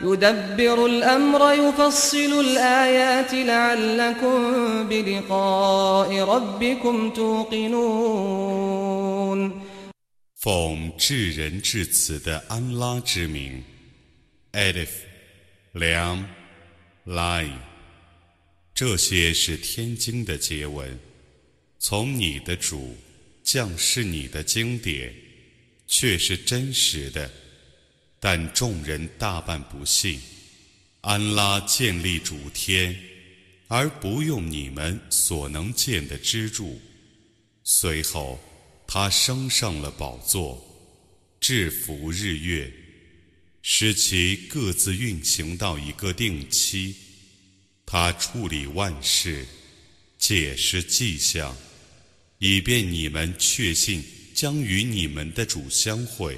يدبر الأمر يفصل الآيات لعلكم بلقاء ربكم توقنون 奉至仁至慈的安拉之名，Alif、Lam、Lai，这些是天经的结文，从你的主降示你的经典，却是真实的。 但众人大半不信。安拉建立主天，而不用你们所能建的支柱。随后。他升上了宝座，制服日月，使其各自运行到一个定期。他处理万事，解释迹象，以便你们确信将与你们的主相会。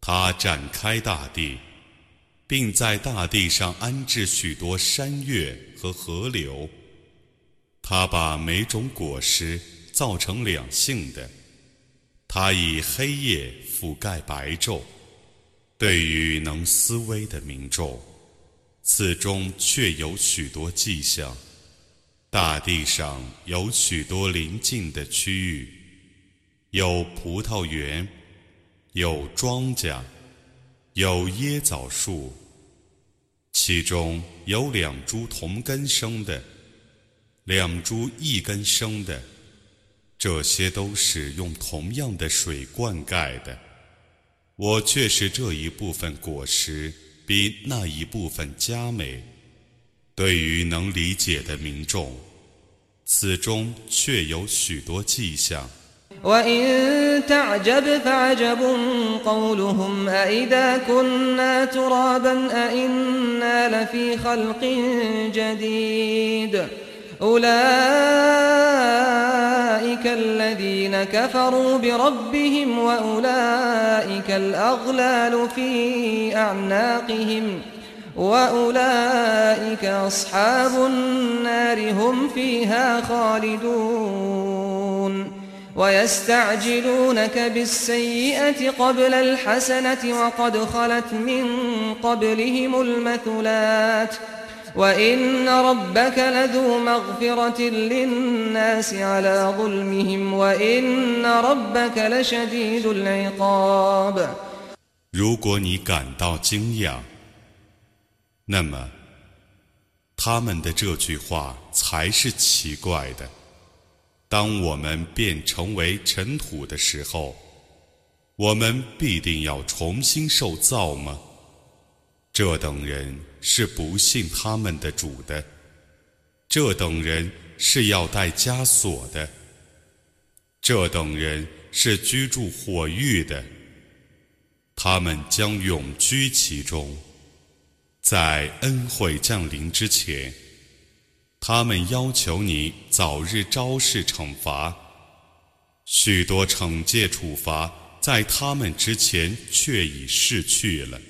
他展开大地，并在大地上安置许多山岳和河流。他把每种果实造成两性的。他以黑夜覆盖白昼。对于能思维的民众，此中确有许多迹象。大地上有许多邻近的区域，有葡萄园，有庄稼，有椰枣树。其中有两株同根生的，两株异根生的，这些都是用同样的水灌溉的。我却是这一部分果实比那一部分佳美。对于能理解的民众，此中确有许多迹象。وإن تعجب فعجب قولهم أإذا كنا ترابا أإنا لفي خلق جديد أولئك الذين كفروا بربهم وأولئك الأغلال في أعناقهم ۖ وأولئك أصحاب النار هم فيها خالدون ويستعجلونك بالسيئة قبل الحسنة وقد خلت من قبلهم المثلات وإن ربك لذو مغفرة للناس على ظلمهم وإن ربك لشديد العقاب 如果你感到惊讶， 那么，他们的这句话才是奇怪的。当我们变成为尘土的时候，我们必定要重新受造吗？这等人是不信他们的主的，这等人是要带枷锁的，这等人是居住火狱的。他们将永居其中。在恩惠降临之前，他们要求你早日昭示惩罚。许多惩戒处罚在他们之前却已逝去了。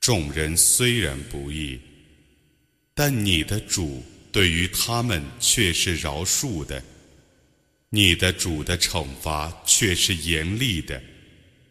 众人虽然不易，但你的主对于他们却是饶恕的，你的主的惩罚却是严厉的。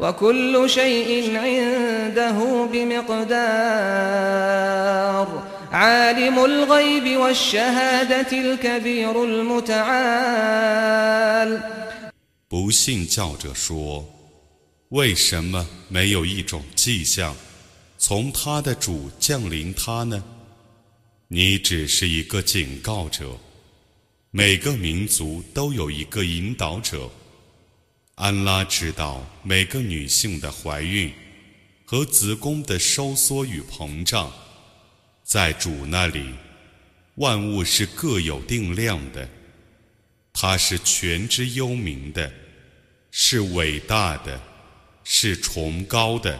وكل شيء عنده بمقدار عالم الغيب والشهادة الكبير المتعال 不信教者说：“为什么没有一种迹象从他的主降临他呢？你只是一个警告者，每个民族都有一个引导者。” 安拉知道每个女性的怀孕和子宫的收缩与膨胀，在主那里，万物是各有定量的。他是全知幽冥的，是伟大的，是崇高的。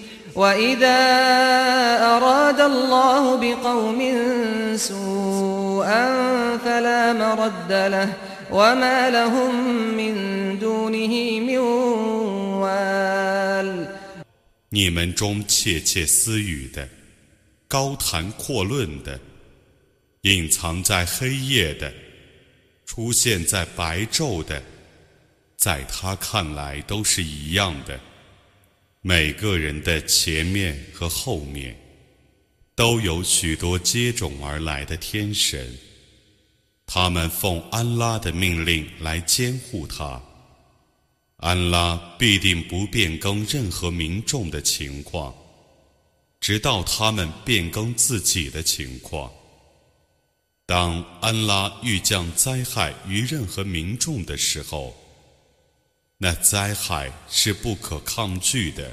وإذا أراد الله بقوم سوءا فلا مرد له وما لهم من دونه من وال 你们中窃窃私语的、高谈阔论的、隐藏在黑夜的、出现在白昼的，在他看来都是一样的。 每个人的前面和后面，都有许多接踵而来的天神，他们奉安拉的命令来监护他。安拉必定不变更任何民众的情况，直到他们变更自己的情况。当安拉欲降灾害于任何民众的时候，那灾害是不可抗拒的，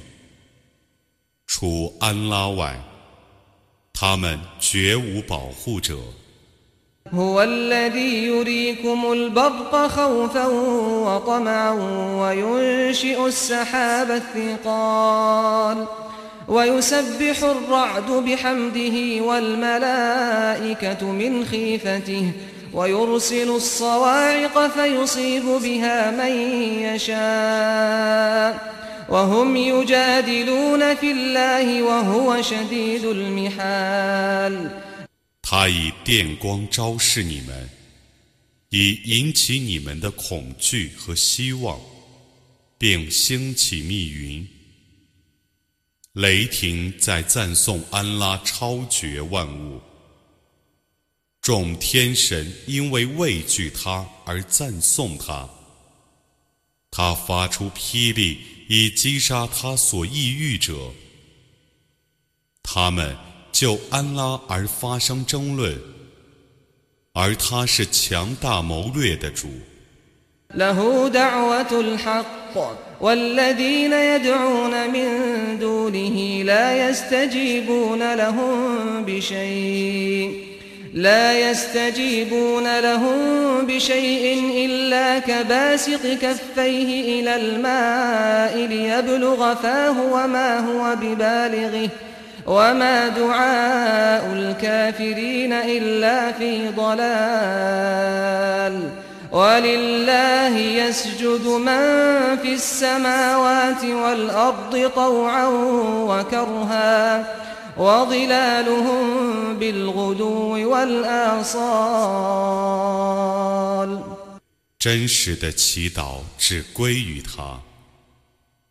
除安拉外，他们绝无保护者。هو الذي يريكم البرق خوفا وطمعا وينشئ السحاب الثقال ويسبح الرعد بحمده والملائكة من خيفته ويرسل الصواعق فيصيب بها من يشاء وهم يجادلون في الله وهو شديد المحال 他以电光昭示你们，以引起你们的恐惧和希望，并兴起密云。雷霆在赞颂安拉超绝万物。 众天神因为畏惧他而赞颂他，他发出霹雳以击杀他所抑郁者，他们就安拉而发生争论，而他是强大谋略的主。لا يستجيبون لهم بشيء إلا كباسط كفيه إلى الماء ليبلغ فاه وما هو ببالغه وما دعاء الكافرين إلا في ضلال. ولله يسجد من في السماوات والأرض طوعا وكرها. وظلالهم بالغدو والآصال 真实的祈祷只归于他，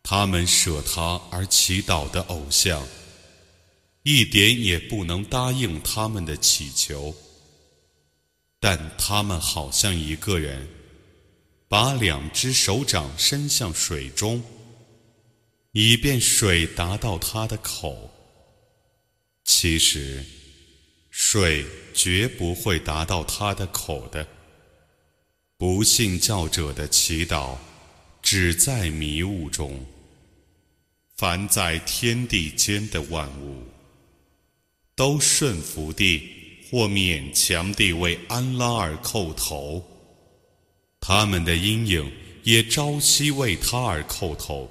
他们舍他而祈祷的偶像，一点也不能答应他们的祈求。但他们好像一个人，把两只手掌伸向水中，以便水达到他的口。 其实，水绝不会达到他的口的。不信教者的祈祷，只在迷雾中。凡在天地间的万物，都顺服地。或勉强地为安拉而叩头，他们的阴影也朝夕为他而叩头。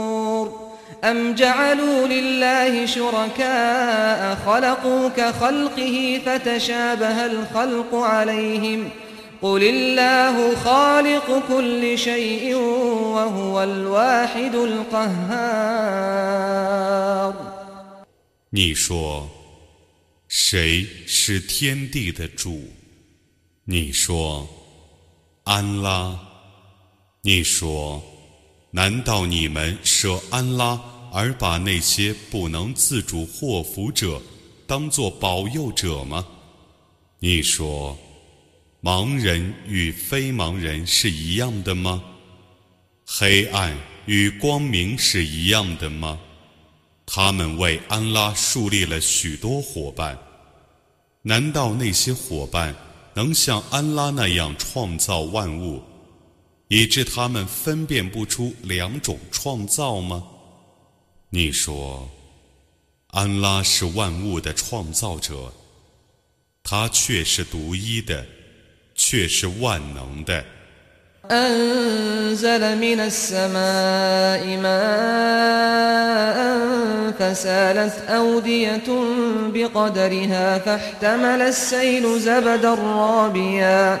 أم جعلوا لله شركاء خلقوا كخلقه فتشابه الخلق عليهم قل الله خالق كل شيء وهو الواحد القهار 你说谁是天地的主？你说，安拉。你说， 难道你们舍安拉而把那些不能自主祸福者当作保佑者吗？你说，盲人与非盲人是一样的吗？黑暗与光明是一样的吗？他们为安拉树立了许多伙伴，难道那些伙伴能像安拉那样创造万物，以致他们分辨不出两种创造吗？你说，安拉是万物的创造者，他却是独一的，却是万能的。أنزل من السماء ماء فسالت أودية بقدرها فاحتمل السيل زبدا رابيا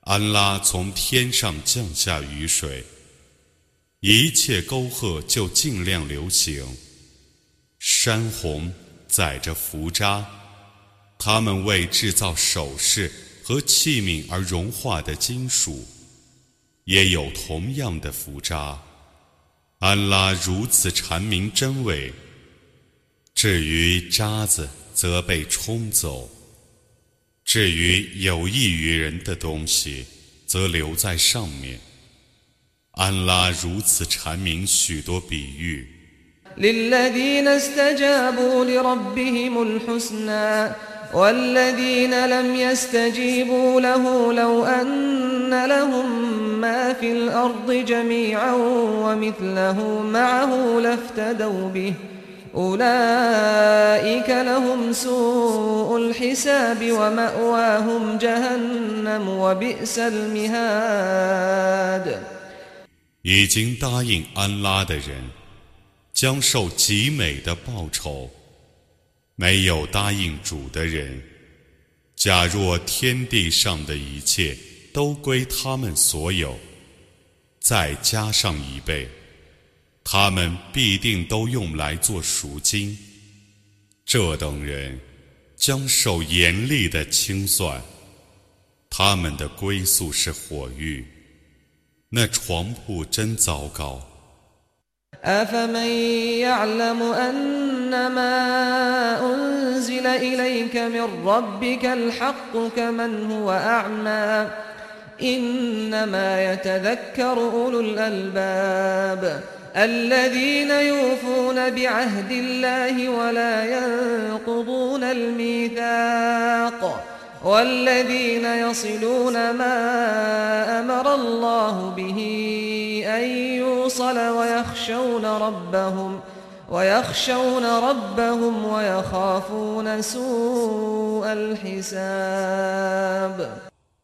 安拉从天上降下雨水，一切沟壑就尽量流行。山洪载着浮渣，它们为制造首饰和器皿而融化的金属，也有同样的浮渣。安拉如此阐明真伪。至于渣子，则被冲走；至于有益于人的东西，则留在上面。安拉如此阐明许多比喻。والذين لم يستجيبوا له لو أن لهم ما في الأرض جميعا ومثله معه لافتدوا به أولئك لهم سوء الحساب ومأواهم جهنم وبئس المهاد 已经答应安拉的人，将受极美的报酬。没有答应主的人，假若天地上的一切都归他们所有，再加上一倍， 他们必定都用来做赎金。这等人将受严厉的清算，他们的归宿是火狱， 那床铺真糟糕。أفمن يعلم أنما أنزل إليك من ربك الحق كمن هو أعمى إنما يتذكر أولو الألباب الذين يوفون بعهد الله ولا ينقضون الميثاق والذين يصلون ما أمر الله به أن يوصل ويخشون ربهم ويخشون ربهم ويخافون سوء الحساب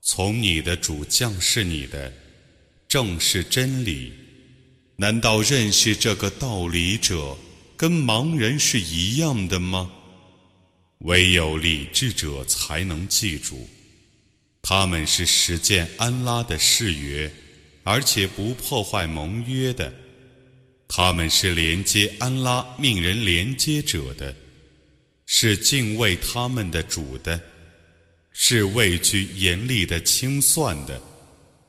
从你的主降是你的，正是真理。 难道认识这个道理者跟盲人是一样的吗？唯有理智者才能记住，他们是实践安拉的誓约，而且不破坏盟约的。他们是连接安拉命人连接者的，是敬畏他们的主的。是畏惧严厉的清算的。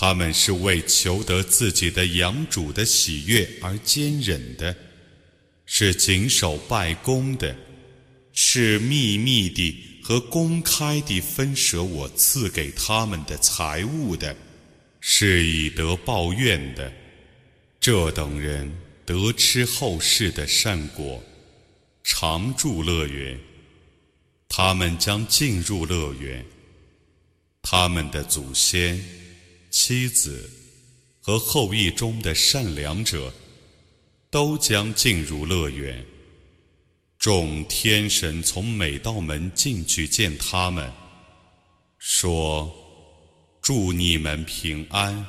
他们是为求得自己的养主的喜悦而坚忍的，是谨守拜功的，是秘密地和公开地分舍我赐给他们的财物的。是以德报怨的，这等人得吃后世的善果，常住乐园。他们将进入乐园，他们的祖先、妻子和后裔中的善良者，都将进入乐园。众天神从每道门进去见他们，说。祝你们平安，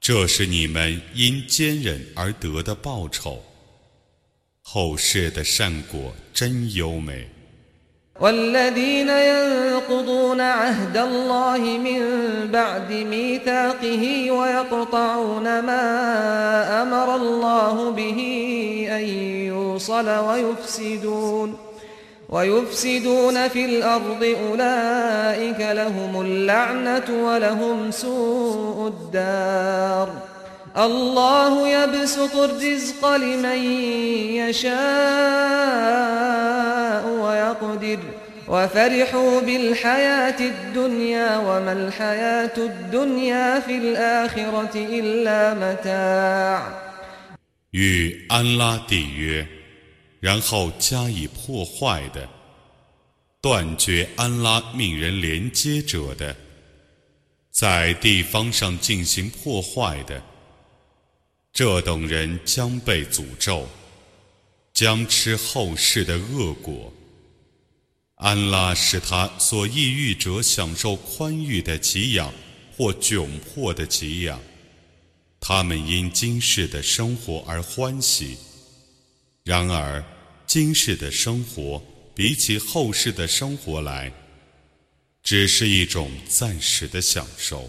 这是你们因坚忍而得的报酬。后世的善果真优美。والذين ينقضون عهد الله من بعد ميثاقه ويقطعون ما أمر الله به أن يوصل ويفسدون ويفسدون في الأرض أولئك لهم اللعنة ولهم سوء الدار الله يبسط الرزق لمن يشاء ويقدر وفرحوا بالحياة الدنيا وما الحياة الدنيا في الآخرة إلا متاع 与安拉缔约。然后加以破坏的，断绝安拉命人连接者的，在地方上进行破坏的， 这等人将被诅咒，将吃后世的恶果。安拉使他所抑郁者享受宽裕的给养或窘迫的给养，他们因今世的生活而欢喜。然而，今世的生活比起后世的生活来，只是一种暂时的享受。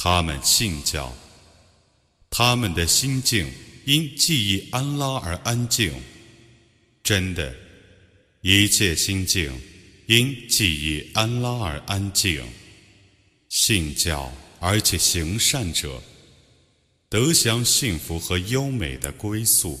他们信教，他们的心境因记忆安拉而安静。真的，一切心境因记忆安拉而安静。信教而且行善者，得享幸福和优美的归宿。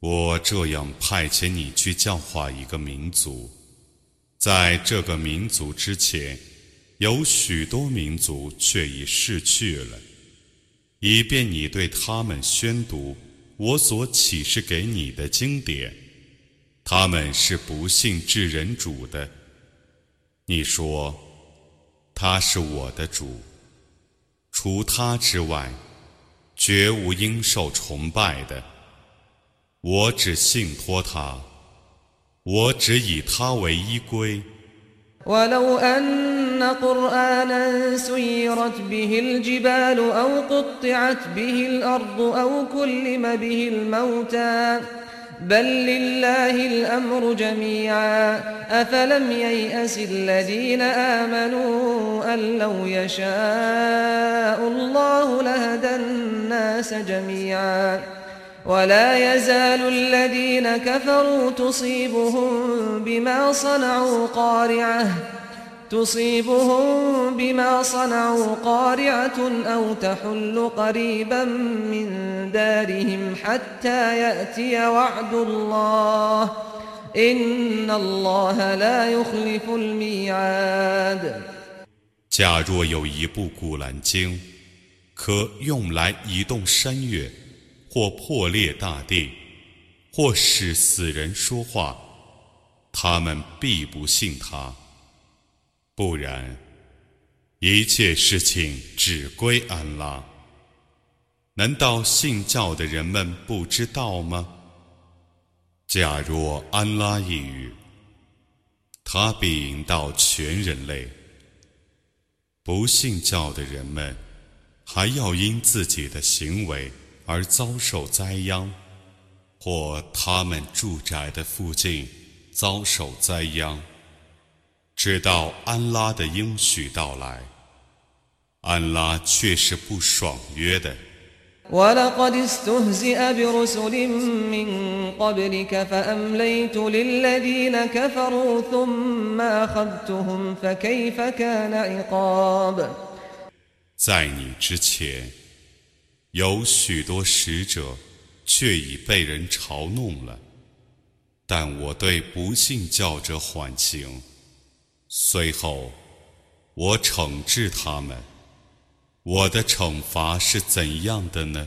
我这样派遣你去教化一个民族，在这个民族之前，有许多民族却已逝去了，以便你对他们宣读我所启示给你的经典。他们是不信至人主的。你说，他是我的主，除他之外，绝无应受崇拜的。我只信托他，我只以他为依归。ولو أن قرآنا سيرت به الجبال أو قطعت به الأرض أو كلم به الموتى بل لله الأمر جميعا أفلم ييأس الذين آمنوا أن لو يشاء الله لهدى الناس جميعا ولا يزال الذين كفروا تصيبهم بما صنعوا قارعة تصيبهم بما صنعوا قارعة أو تحل قريبا من دارهم حتى يأتي وعد الله إن الله لا يخلف الميعاد 假若有一部古兰经，可用来移动山岳。 或破裂大地，或使死人说话，他们必不信他。不然，一切事情只归安拉。难道信教的人们不知道吗？假若安拉一语，他必引导全人类。不信教的人们，还要因自己的行为。而遭受灾殃，或他们住宅的附近遭受灾殃，直到安拉的应许到来，安拉却是不爽约的。在你之前。有许多使者，却已被人嘲弄了。但我对不信教者缓刑，随后我惩治他们。我的惩罚是怎样的呢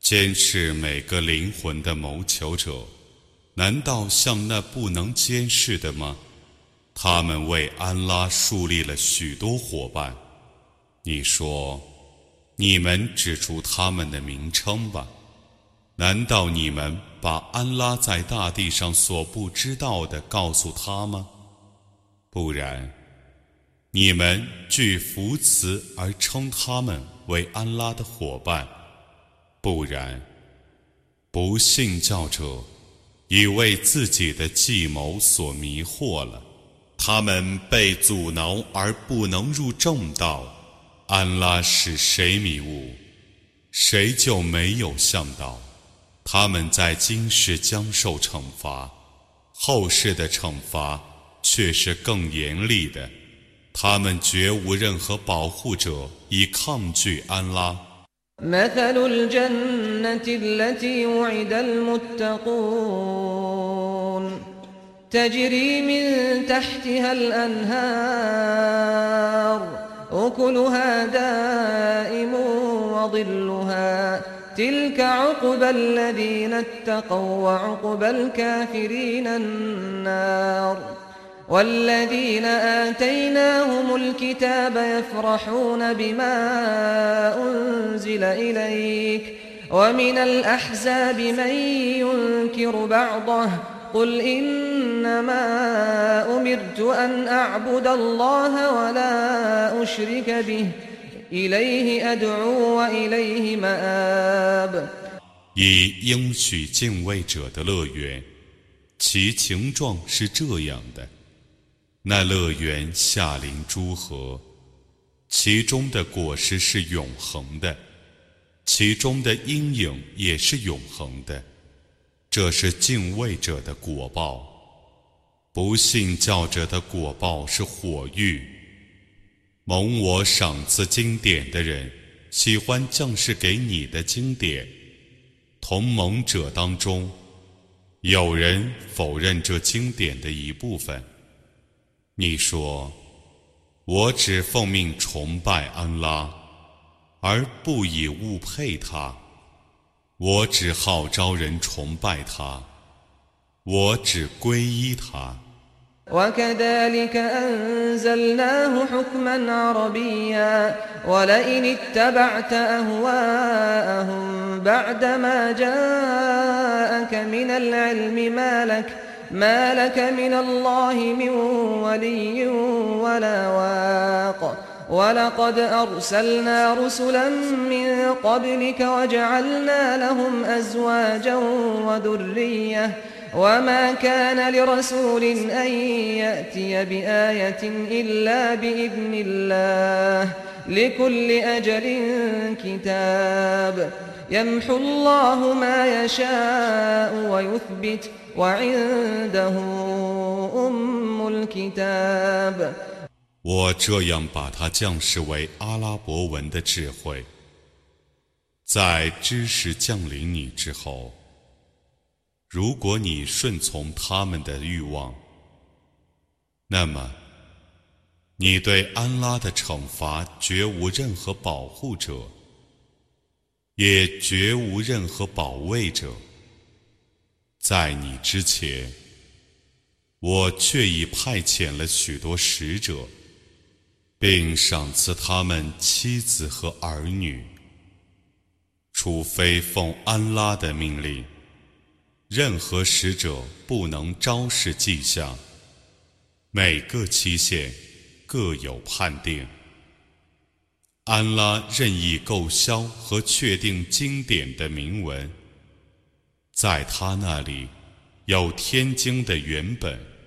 监视每个灵魂的谋求者，难道像那不能监视的吗？他们为安拉树立了许多伙伴。你说，你们指出他们的名称吧。难道你们把安拉在大地上所不知道的告诉他吗？不然，你们据福慈而称他们为安拉的伙伴；不然，不信教者已为自己的计谋所迷惑了。他们被阻挠而不能入正道。安拉使谁迷雾，谁就没有向导。他们在今世将受惩罚，后世的惩罚却是更严厉的。他们绝无任何保护者以抗拒安拉。أكلها دائم وظلها تلك عقبى الذين اتقوا وعقبى الكافرين النار والذين آتيناهم الكتاب يفرحون بما أنزل إليك ومن الأحزاب من ينكر بعضه قل إنما أمرت أن أعبد الله ولا أشرك به إليه أدعو وإليه مآب 以应许敬畏者的乐园，其情状是这样的： 那乐园下临诸河，其中的果实是永恒的，其中的阴影也是永恒的。这是敬畏者的果报，不信教者的果报是火狱。蒙我赏赐经典的人，喜欢降世给你的经典。同盟者当中，有人否认这经典的一部分。你说，我只奉命崇拜安拉，而不以物配他。我只号召人崇拜他，我只皈依他。وكذلك أنزلناه حكما عربيا ولئن اتبعت أهواءهم بعدما جاءك من العلم ما لك ما لك من الله من ولي ولا واق ولقد أرسلنا رسلا من قبلك وجعلنا لهم أزواجا وذرية وما كان لرسول أن يأتي بآية إلا بإذن الله لكل أجل كتاب يمحو الله ما يشاء ويثبت 我这样把它降世为阿拉伯文的智慧，在知识降临你之后，如果你顺从他们的欲望，那么你对安拉的惩罚绝无任何保护者，也绝无任何保卫者。在你之前，我却已派遣了许多使者。并赏赐他们妻子和儿女，除非奉安拉的命令，任何使者不能昭示迹象。每个期限各有判定。安拉任意购销和确定经典的铭文，在他那里有天经的原本。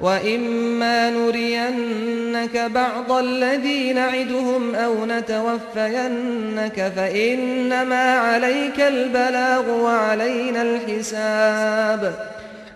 وإما نرينك بعض الذي نعدهم أو نتوفينك فإنما عليك البلاغ وعلينا الحساب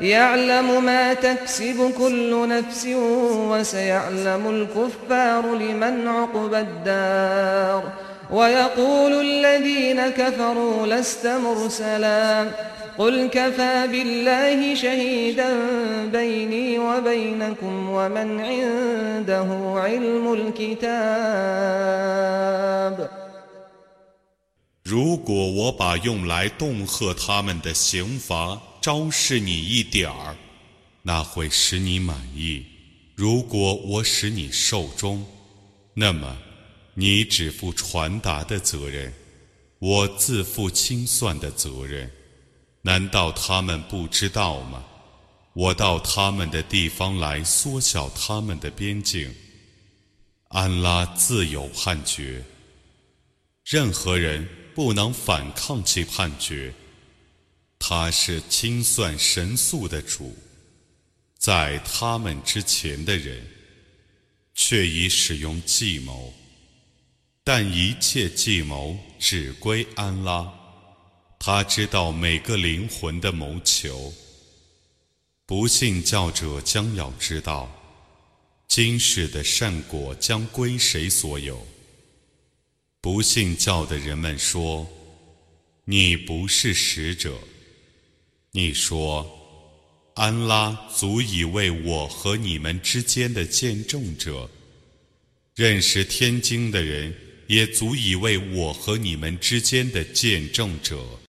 يعلم ما تكسب كل نفس وسيعلم الكفار لمن عقب الدار ويقول الذين كفروا لست مرسلا قل كفى بالله شهيدا بيني وبينكم ومن عنده علم الكتاب 如果我把用来恫吓他们的刑罚 昭示你一点儿，那会使你满意；如果我使你受终，那么你只负传达的责任，我自负清算的责任。难道他们不知道吗？我到他们的地方来，缩小他们的边境。安拉自有判决，任何人不能反抗其判决。他是清算神速的主，在他们之前的人，却已使用计谋，但一切计谋只归安拉。他知道每个灵魂的谋求。不信教者将要知道，今世的善果将归谁所有。不信教的人们说：“你不是使者。”你说：“安拉足以为我和你们之间的见证者，认识天经的人也足以为我和你们之间的见证者。”